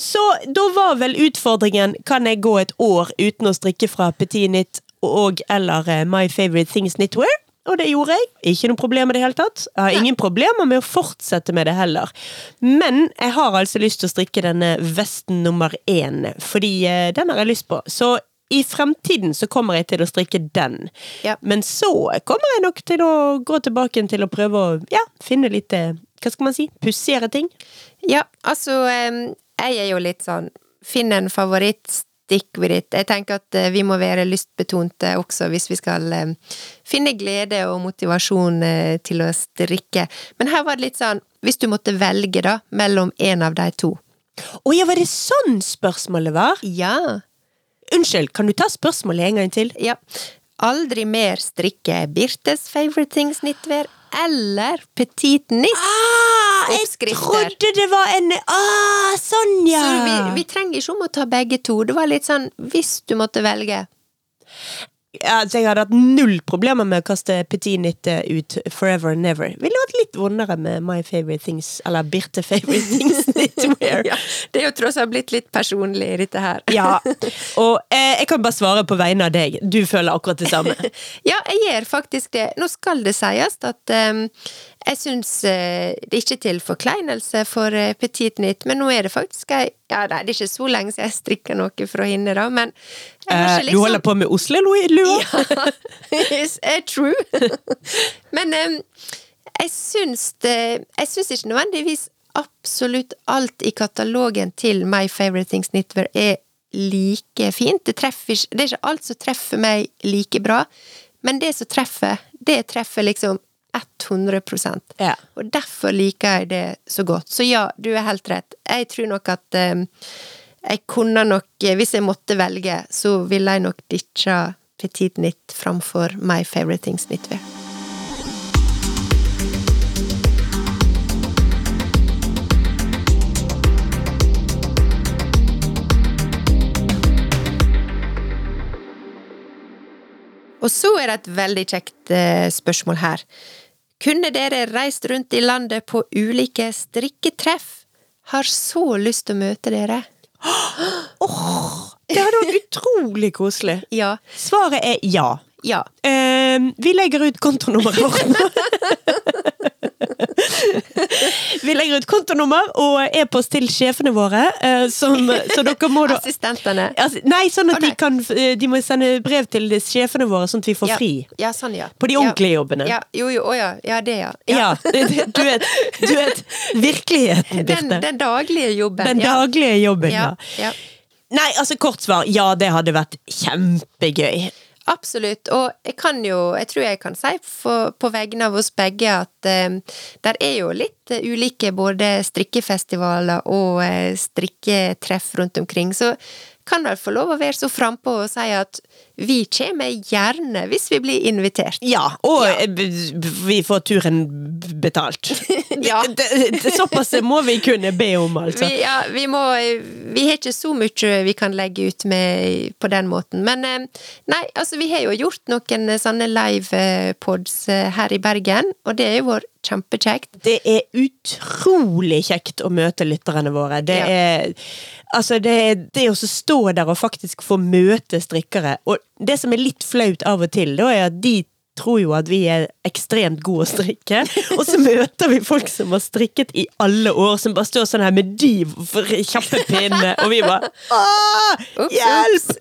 Så da var vel utfordringen kan jeg gå et år uten å strikke fra Petit Knit og eller eh, My Favorite Things Knitwear? Og det gjorde jeg. Ikke noe problem med det hele tatt. Jeg har ingen problemer med å fortsette med det heller. Men jeg har altså lyst til å strikke denne vesten nummer én, fordi eh, den har jeg lyst på. Så i fremtiden så kommer jeg til å strikke den. Ja. Men så kommer jeg nok til å gå tilbake til å prøve å ja, finne litt eh, Hva skal man si? Pussigere ting. Ja, altså Jeg er jo litt sånn Finn en favoritt, stick with it. Jeg tenker at eh, vi må være lystbetonte også hvis vi skal finne glede og motivasjon eh, til å strikke. Men her var det litt sånn Hvis du måtte velge, da, mellom en av de to. Å ja, var det sånn spørsmålet var? Ja. Unnskyld, kan du ta spørsmålet en gang til? Ja. aldri mer strikke Birtes Favorite Things knitwear eller Petit Knit. Ah, jeg trodde det var en Ah, sånn, ja! Så vi, vi trenger ikke om å ta begge to. Det var litt sånn hvis du måtte velge. Ja, så jeg hadde hatt null problemer med å kaste Petit Knit eh, ut forever and never. Ville vært litt vondere med My Favorite Things, eller Birte Favorite Things Knitwear. Ja, det er jo tross alt blitt litt personlig, dette her. Ja, og eh, jeg kan bare svare på vegne av deg. Du føler akkurat det samme. Ja, jeg gjør faktisk det. Nå skal det sies at um, jeg syns uh, det er ikke til forkleinelse for uh, Petit Nytt, men nå er det faktisk ei Ja, nei, det er ikke så lenge siden jeg strikka noe fra henne, da, men Eh, Du holder på med Oslo-lua? ja, it's true. Men em, jeg syns det Jeg syns ikke nødvendigvis absolutt alt i katalogen til My Favorite Things Knitwear er like fint. Det, treffer det er ikke alt som treffer meg like bra, men det som treffer, det treffer liksom 100 Ja. Og derfor liker jeg det så godt. Så ja, du er helt rett. Jeg tror nok at em, jeg kunne nok, eh, hvis jeg måtte velge, så ville jeg nok ditcha Petit Nitt framfor My Favorite Things Knitwear. Og så er det et veldig kjekt eh, spørsmål her. Kunne dere reist rundt i landet på ulike strikketreff? Har så lyst til å møte dere. Det hadde vært utrolig koselig. Ja. Svaret er ja. Ja. Eh, vi legger ut kontonummeret vårt. Vi legger ut kontonummer og e-post til sjefene våre, eh, som, så dere må da Assistentene. Nei, sånn at Å, de kan eh, De må sende brev til sjefene våre, sånn at vi får Ja. fri. Ja, sånn, ja. På de ordentlige jobbene. Ja, jo, jo, å ja. Ja, det, ja. Ja, du vet, du vet virkeligheten, Den, Birte. den daglige jobben. Den daglige jobben, ja. Nei, altså kort svar. Ja, det hadde vært kjempegøy. Absolutt, og jeg kan jo, jeg tror jeg kan si for, på vegne av oss begge at eh, der er jo litt eh, ulike både strikkefestivaler og eh, strikketreff rundt omkring, så kan vel få lov å være så frampå og si at vi kommer gjerne hvis vi blir invitert. Ja, og Ja. eh, vi får turen betalt. Ja. Såpass må vi kunne be om, altså. Vi, ja, vi må Vi har ikke så mye vi kan legge ut med på den måten. Men eh, nei, altså vi har jo gjort noen eh, sånne livepods her i Bergen, og det er jo vår kjempekjekt. Det er utrolig kjekt å møte lytterne våre. Det Ja. er Altså, det, det å stå der og faktisk få møte strikkere Og det som er litt flaut av og til, da er at de tror jo at vi er ekstremt gode å strikke, og så møter vi folk som har strikket i alle år, som bare står sånn her med de kjappe pinnene, og vi bare Åh, hjelp!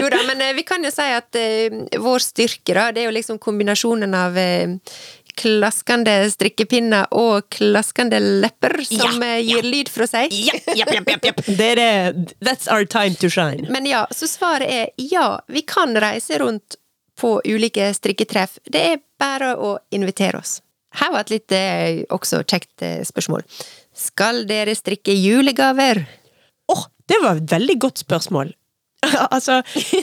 Jo da, men eh, vi kan jo si at uh, vår styrke, da, det er jo liksom kombinasjonen av eh, klaskende strikkepinner og klaskende lepper som Ja, eh, gir lyd fra seg. Ja, japp, japp, japp, japp. Det er det. That's our time to shine. Men ja, så svaret er ja, vi kan reise rundt på ulike strikketreff. Det er bare å invitere oss. Her var et litt eh, også kjekt eh, spørsmål. Skal dere strikke julegaver? Åh, det var et veldig godt spørsmål. altså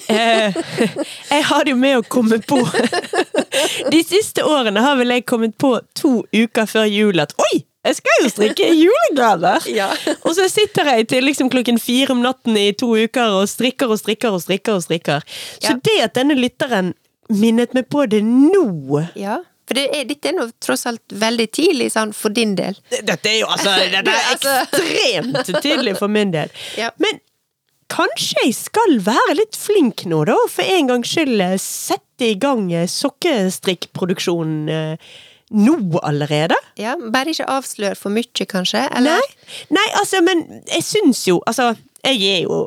eh, Jeg har det jo med å komme på De siste årene har vel jeg kommet på to uker før jul at oi! Jeg skal jo strikke julegaver! Ja. og så sitter jeg til liksom klokken fire om natten i to uker og strikker og strikker og strikker. og strikker. Så Ja. det at denne lytteren minnet meg på det nå Ja, for det er, dette er nå tross alt veldig tidlig sånn for din del. Dette er jo altså, er Altså. ekstremt tydelig for min del. Ja. Men kanskje jeg skal være litt flink nå, da? og For en gangs skyld eh, sette i gang eh, sokkestrikkproduksjonen eh, nå allerede? Ja, Bare ikke avslør for mye, kanskje? Eller? Nei, nei, altså, men jeg syns jo Altså, jeg er jo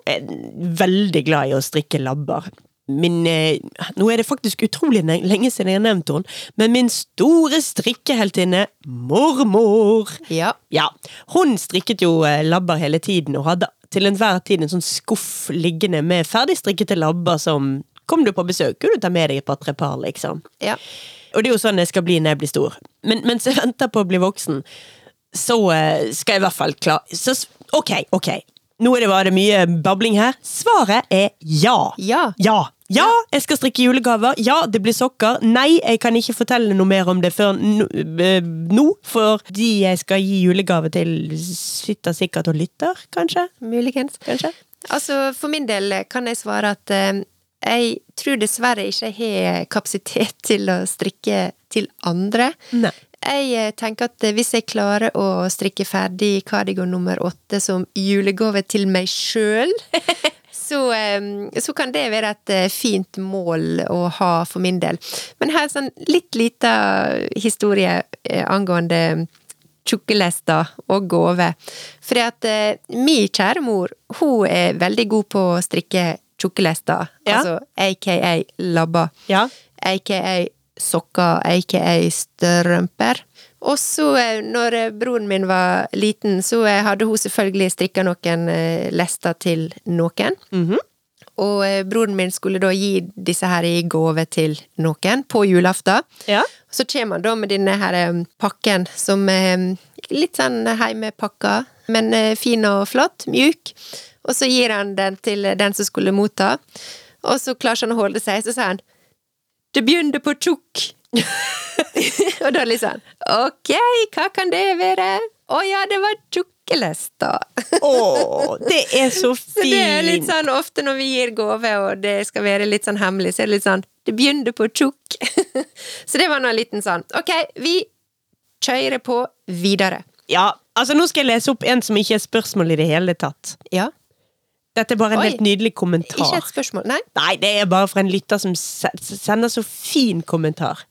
veldig glad i å strikke labber. Min Nå er det faktisk utrolig lenge siden jeg har nevnt henne, men min store strikkeheltinne, mormor Ja. Ja, hun strikket jo labber hele tiden, og hadde til enhver tid en sånn skuff liggende med ferdigstrikkete labber som Kom du på besøk, kunne du ta med deg et par-tre par, liksom. ja. Og det er jo sånn jeg skal bli når jeg blir stor. Men mens jeg venter på å bli voksen, så eh, skal jeg i hvert fall klare Så ok, ok. Nå er det, var det mye babling her. Svaret er ja. Ja. Ja, Ja, jeg skal strikke julegaver. Ja, det blir sokker. Nei, jeg kan ikke fortelle noe mer om det før nå, eh, for de jeg skal gi julegave til, sitter sikkert og lytter, kanskje? Muligens. Kanskje? Altså, for min del kan jeg svare at eh, jeg tror dessverre ikke jeg har kapasitet til å strikke til andre. Nei. Jeg eh, tenker at hvis jeg klarer å strikke ferdig kardigan nummer åtte som julegave til meg sjøl, så, så kan det være et eh, fint mål å ha for min del. Men her er sånn litt lita historie eh, angående tjukkelester og gaver. For at eh, min kjære mor, hun er veldig god på å strikke tjukkelester. Ja. Altså aka labber. Ja. Aka sokker, aka strømper. Og så, eh, når eh, broren min var liten, så eh, hadde hun selvfølgelig strikka noen lester til noen. Mhm. Og eh, broren min skulle da gi disse her i gave til noen på julaften. Ja. Så kommer han da med denne her pakken som er litt sånn heimepakka, men fin og flott, mjuk. Og så gir han den til den som skulle motta, og så klarer han å holde seg, så sier han Det begynner på tjukk. og da liksom Ok, hva kan det være? Å ja, det var tjukkelester. Å, det er så fint! Så det er litt sånn ofte når vi gir gave, og det skal være litt sånn hemmelig, så er det litt sånn Det begynte på tjukk. så det var nå en liten sånn Ok, vi kjører på videre. Ja, altså Nå skal jeg lese opp en som ikke er spørsmål i det hele tatt. Ja. Dette er bare en Oi. helt nydelig kommentar. Ikke et spørsmål. Nei. Nei, det er bare fra en lytter som sender så fin kommentar.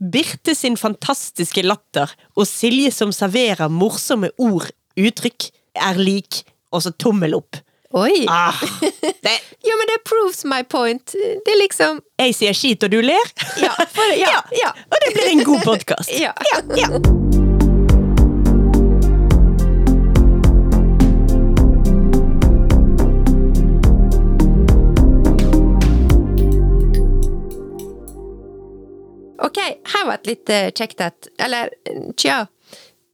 Birte sin fantastiske latter og Silje som serverer morsomme ord, uttrykk, er lik, og så tommel opp. Oi! Ah, det, Ja, men det proves my point. Det er liksom jeg sier skit, og du ler. Ja, for, ja, ja. Og det blir en god podkast. Ja. ja. Ok, her var et litt eh, kjekt et. Eller, eh, tja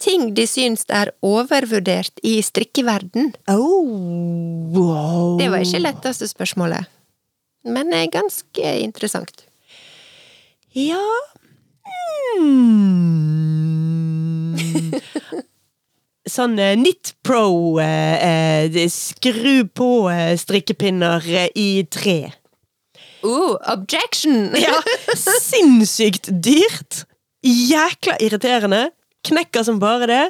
Ting de syns er overvurdert i strikkeverden. Oh, wow. Det var ikke letteste spørsmålet. Men eh, ganske interessant. Ja hmm. Sånn eh, Knit Pro eh, eh, Skru på eh, strikkepinner eh, i tre. Uh, objection! Ja, sinnssykt dyrt. Jækla irriterende. Knekker som bare det.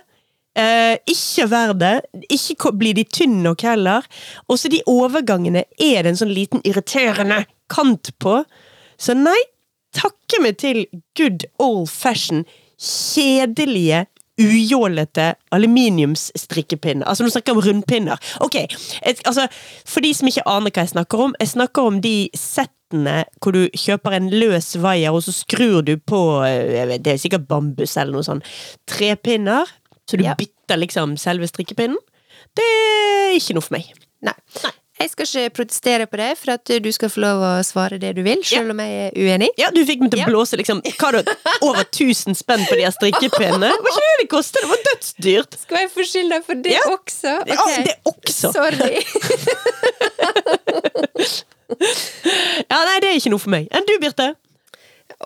Eh, ikke verdt det. Ikke blir de tynne nok heller. Også de overgangene er det en sånn liten irriterende kant på. Så nei, takke meg til good old fashion, kjedelige, ujålete aluminiumsstrikkepinner. Altså, nå snakker jeg om rundpinner. Ok, et, altså, For de som ikke aner hva jeg snakker om, jeg snakker om de settene hvor du kjøper en løs vaier, og så skrur du på eh, vet, Det er sikkert bambus eller noe sånt. Trepinner. Så du Ja. bytter liksom selve strikkepinnen. Det er ikke noe for meg. Nei. Nei. Jeg skal ikke protestere på det, for at du skal få lov å svare det du vil, selv om jeg er uenig. Ja, Du fikk meg til å Ja. blåse liksom Hva da, over 1000 spenn på de her strikkepinnene? Var ikke det det kostet? Det var dødsdyrt! Skal jeg få skylda for det Ja. også? Ja, Ok. det også. Sorry. Ja, Nei, det er ikke noe for meg. Enn du, Birte?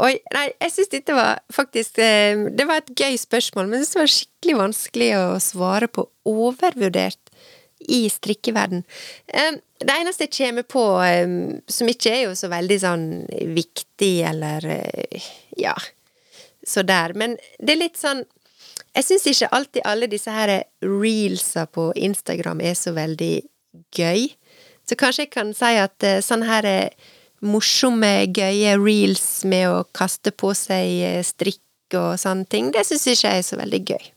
Oi, nei, jeg syns dette var faktisk eh, Det var et gøy spørsmål, men det var skikkelig vanskelig å svare på. Overvurdert i strikkeverden. Eh, Det eneste jeg kommer på, eh, som ikke er jo så veldig sånn viktig eller eh, ja, så der, men det er litt sånn Jeg syns ikke alltid alle disse her reelsa på Instagram er så veldig gøy. Så kanskje jeg kan si at sånne sånn her eh, morsomme, gøye reels med å kaste på seg eh, strikk og sånne ting, det syns ikke jeg er så veldig gøy.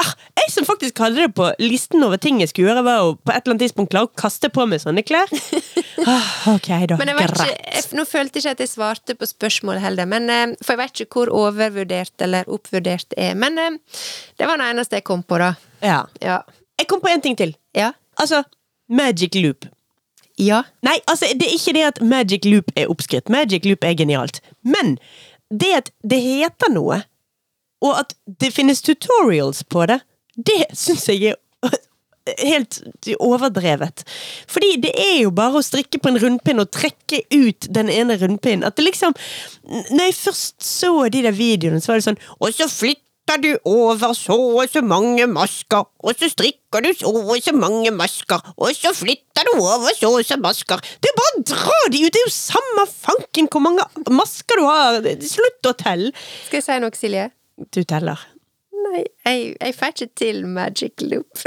Ah, jeg som faktisk hadde det på listen over ting jeg skulle gjøre, var å på et eller annet tidspunkt klare å kaste på meg sånne klær. Ah, ok, da. Men jeg ikke, jeg, nå følte jeg ikke at jeg svarte på spørsmålet heller, men, eh, for jeg vet ikke hvor overvurdert eller oppvurdert det er. Men eh, det var det eneste jeg kom på, da. Ja. Ja. Jeg kom på en ting til. Ja. Altså, Magic Loop. Ja. Nei, altså, det er ikke det at Magic Loop er oppskrytt. Magic Loop er genialt. Men det at det heter noe, og at det finnes tutorials på det, det syns jeg er helt overdrevet. Fordi det er jo bare å strikke på en rundpinn og trekke ut den ene rundpinnen. At det liksom Når jeg først så de der videoene, så var det sånn Og så flytter du over så og så mange masker, og så strikker du så og så mange masker, og så flytter du over så og så masker. Det er bare å dra de ut! Det er jo samme fanken hvor mange masker du har! Slutt å telle! Skal jeg si noe, Silje? Du teller. Nei, jeg, jeg får ikke til magic loop.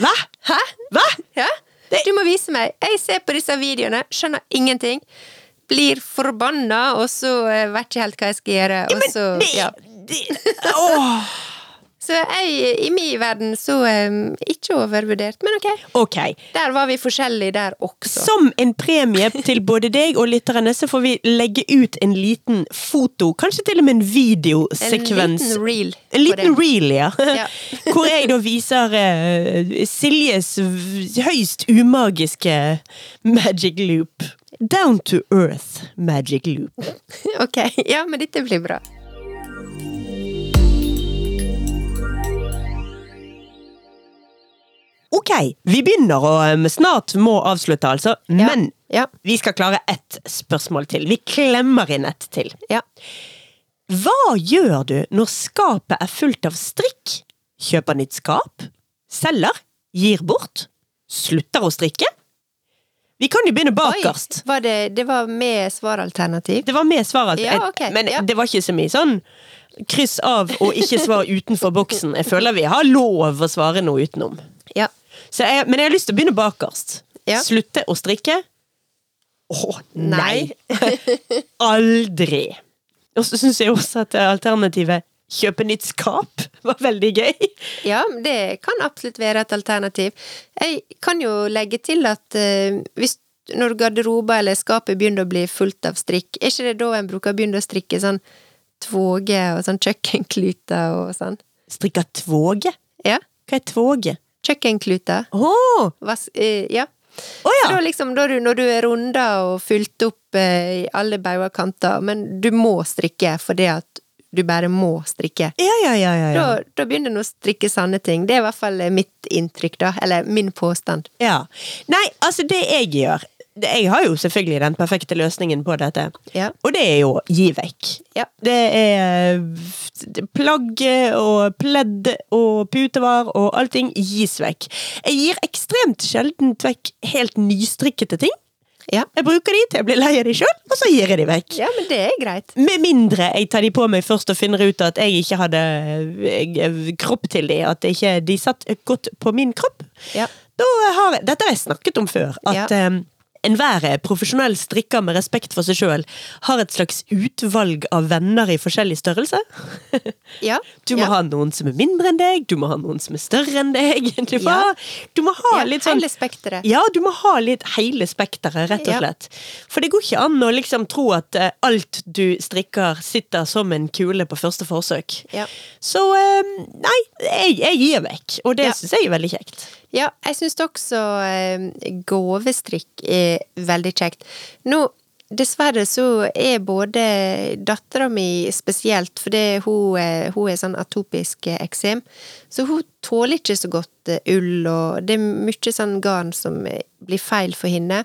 Hva? Hæ? Hva? Ja? Du må vise meg. Jeg ser på disse videoene, skjønner ingenting. Blir forbanna, og så eh, vet ikke helt hva jeg skal gjøre. Og Men så, det, ja. det Åh! Så jeg, i min verden, så um, ikke overvurdert. Men ok, Ok. der var vi forskjellige der også. Som en premie til både deg og lytterne, så får vi legge ut en liten foto, kanskje til og med en en videosekvens. liten reel. En liten reel, ja. Ja. Hvor jeg da viser uh, Siljes høyst umagiske magic loop. Down to earth magic loop. Ok, ja, men dette blir bra. Ok, vi begynner og um, snart må avslutte, altså. Ja. Men Ja, vi skal klare ett spørsmål til. Vi klemmer inn ett til. ja. Hva gjør du når skapet er fullt av strikk? Kjøper nytt skap? Selger? Gir bort? Slutter å strikke? Vi kan jo begynne bakerst. Oi, var det, det var med svaralternativ? Det var med svar, altså. Ja, okay, men ja. det var ikke så mye sånn kryss av og ikke svar utenfor boksen. Jeg føler vi har lov å svare noe utenom. Ja. Så jeg, men jeg har lyst til å begynne bakerst. Ja. Slutte å strikke? Å, nei! Aldri! Og så syns jeg også at alternativet kjøpe nytt skap var veldig gøy. Ja, det kan absolutt være et alternativ. Jeg kan jo legge til at uh, hvis når garderoba eller skapet begynner å bli fullt av strikk, er ikke det da en bruker å begynne å strikke sånn tvåge og sånn kjøkkenkluter og sånn? Strikke tvåge? Ja. Hva er tvåge? Kjøkkenkluter. Oh! Vas eh, ja. Oh, ja! Da liksom, da du, når du er runda og fylt opp eh, i alle bauger kanter, men du må strikke fordi at du bare må strikke. Ja, ja, ja, ja, ja. Da, da begynner du å strikke sanne ting. Det er i hvert fall eh, mitt inntrykk, da. Eller min påstand. ja. Nei, altså, det jeg gjør Jeg har jo selvfølgelig den perfekte løsningen på dette. Ja. Og det er jo gi vekk. Ja. Det er plagg og pledd og putevar og allting gis vekk. Jeg gir ekstremt sjeldent vekk helt nystrikkete ting. Ja. Jeg bruker de til jeg blir lei av de sjøl, og så gir jeg de vekk. ja, men det er greit. Med mindre jeg tar de på meg først og finner ut at jeg ikke hadde eh, kropp til de, at det ikke, de satt godt på min kropp. Ja. Da har, dette har jeg snakket om før, at Ja. Enhver profesjonell strikker med respekt for seg sjøl har et slags utvalg av venner i forskjellig størrelse. Ja. Du må ja. ha noen som er mindre enn deg, du må ha noen som er større enn deg. Du, må Ja. du må ha litt sånn Hele spekteret. ja, du må ha litt hele spekteret, rett og Ja. slett. For det går ikke an å liksom tro at eh, alt du strikker sitter som en kule på første forsøk. Ja. Så eh, nei, jeg, jeg gir vekk, og det Ja. syns jeg er veldig kjekt. Ja, jeg syns også eh, gavestrikk er veldig kjekt. Nå, dessverre så er både dattera mi spesielt, fordi hun, er- hun er sånn atopisk eh, eksem, så hun tåler ikke så godt eh, ull, og det er mye sånn garn som eh, blir feil for henne.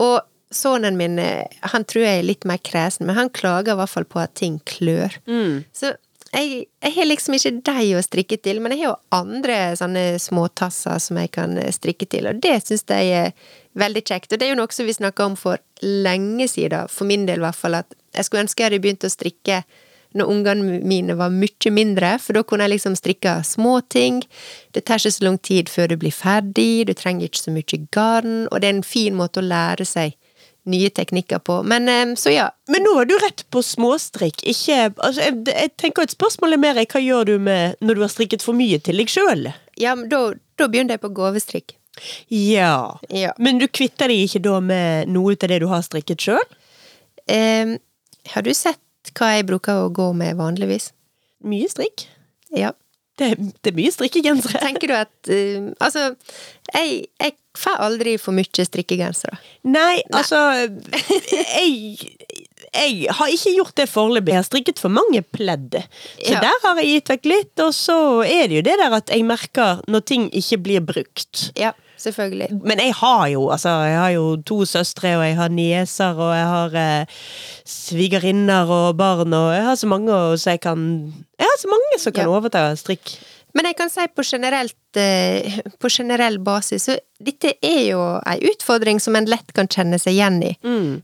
Og sønnen min, eh, han tror jeg er litt mer kresen, men han klager i hvert fall på at ting klør. Så jeg, jeg har liksom ikke de å strikke til, men jeg har jo andre sånne småtasser som jeg kan eh, strikke til, og det syns jeg er veldig kjekt. Og det er jo noe som vi snakka om for lenge siden, for min del i hvert fall, at jeg skulle ønske jeg hadde begynt å strikke når ungene mine var mye mindre, for da kunne jeg liksom strikke små ting. Det tar ikke så lang tid før du blir ferdig, du trenger ikke så mye garn, og det er en fin måte å lære seg nye teknikker på. Men eh, så ja, Men nå er du rett på småstrikk. Ikke, altså, jeg, jeg tenker et spørsmål er mer hva gjør du med når du har strikket for mye til deg sjøl? ja men da, da begynner jeg på gavestrikk. Ja. Ja. Men du kvitter deg ikke da med noe av det du har strikket sjøl? Eh, har du sett hva jeg bruker å gå med vanligvis? Mye strikk. Ja. Det, det er mye strikkegensere. Tenker du at uh, Altså, jeg, jeg får aldri for mye strikkegensere. Nei, altså jeg, Jeg har ikke gjort det foreløpig. Jeg har strikket for mange pledd. Så Ja. der har jeg gitt vekk litt. Og så er det jo det der at jeg merker når ting ikke blir brukt. Ja, selvfølgelig. Men jeg har jo altså, jeg har jo to søstre, og jeg har nieser, og jeg har eh, svigerinner og barn, og jeg har så mange så jeg kan Jeg har så mange som kan Ja. overta strikk. Men jeg kan si på generelt eh, På generell basis, så dette er jo ei utfordring som en lett kan kjenne seg igjen i.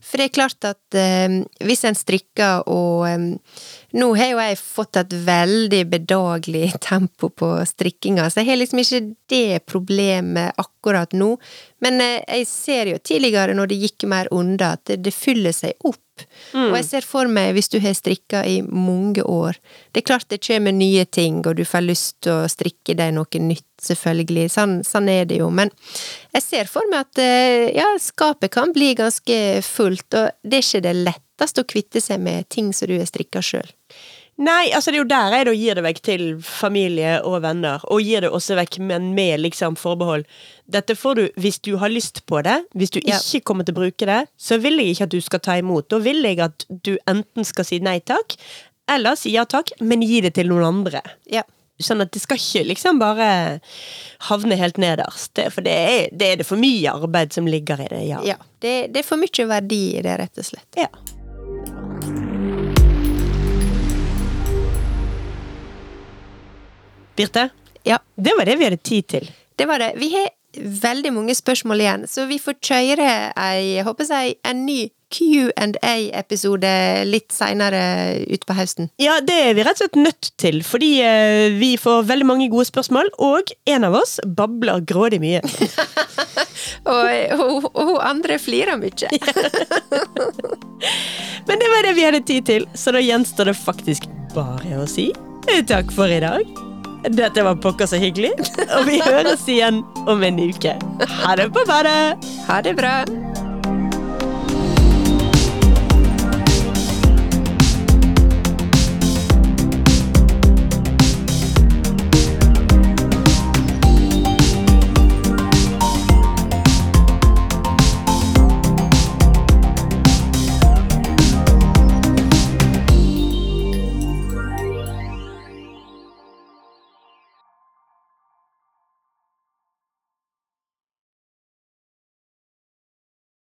For det er klart at eh, hvis en strikker og eh, Nå har jo jeg fått et veldig bedagelig tempo på strikkinga, så jeg har liksom ikke det problemet akkurat nå. Men jeg ser jo tidligere, når det gikk mer unna, at det, det fyller seg opp. Og jeg ser for meg, hvis du har strikka i mange år Det er klart det kommer nye ting, og du får lyst til å strikke deg noe nytt, selvfølgelig. Sånn, sånn er det jo. Men jeg ser for meg at eh, ja, skapet kan bli ganske fullt, og det er ikke det letteste å kvitte seg med ting som du har strikka sjøl. Nei, altså det er jo der jeg da gir det vekk til familie og venner, og gir det også vekk, men med liksom forbehold. Dette får du hvis du har lyst på det. Hvis du Ja. ikke kommer til å bruke det, så vil jeg ikke at du skal ta imot. Da vil jeg at du enten skal si nei takk, eller si ja takk, men gi det til noen andre. Ja. Sånn at det skal ikke liksom bare havne helt nederst. For det er, det er det for mye arbeid som ligger i det, ja. ja. Det, det er for mye verdi i det, rett og slett. Ja. Birte, Ja. det var det vi hadde tid til. Det var det. Vi har veldig mange spørsmål igjen, så vi får kjøre ei, håper jeg, en ny Q&A-episode litt seinere utpå høsten. Ja, det er vi rett og slett nødt til, fordi eh, vi får veldig mange gode spørsmål, og en av oss babler grådig mye. Og og hun andre flirer mye. Men det var det vi hadde tid til, så da gjenstår det faktisk bare å si takk for i dag. Dette var pokker så hyggelig, og vi høres igjen om en uke. Ha det på badet! Ha det bra.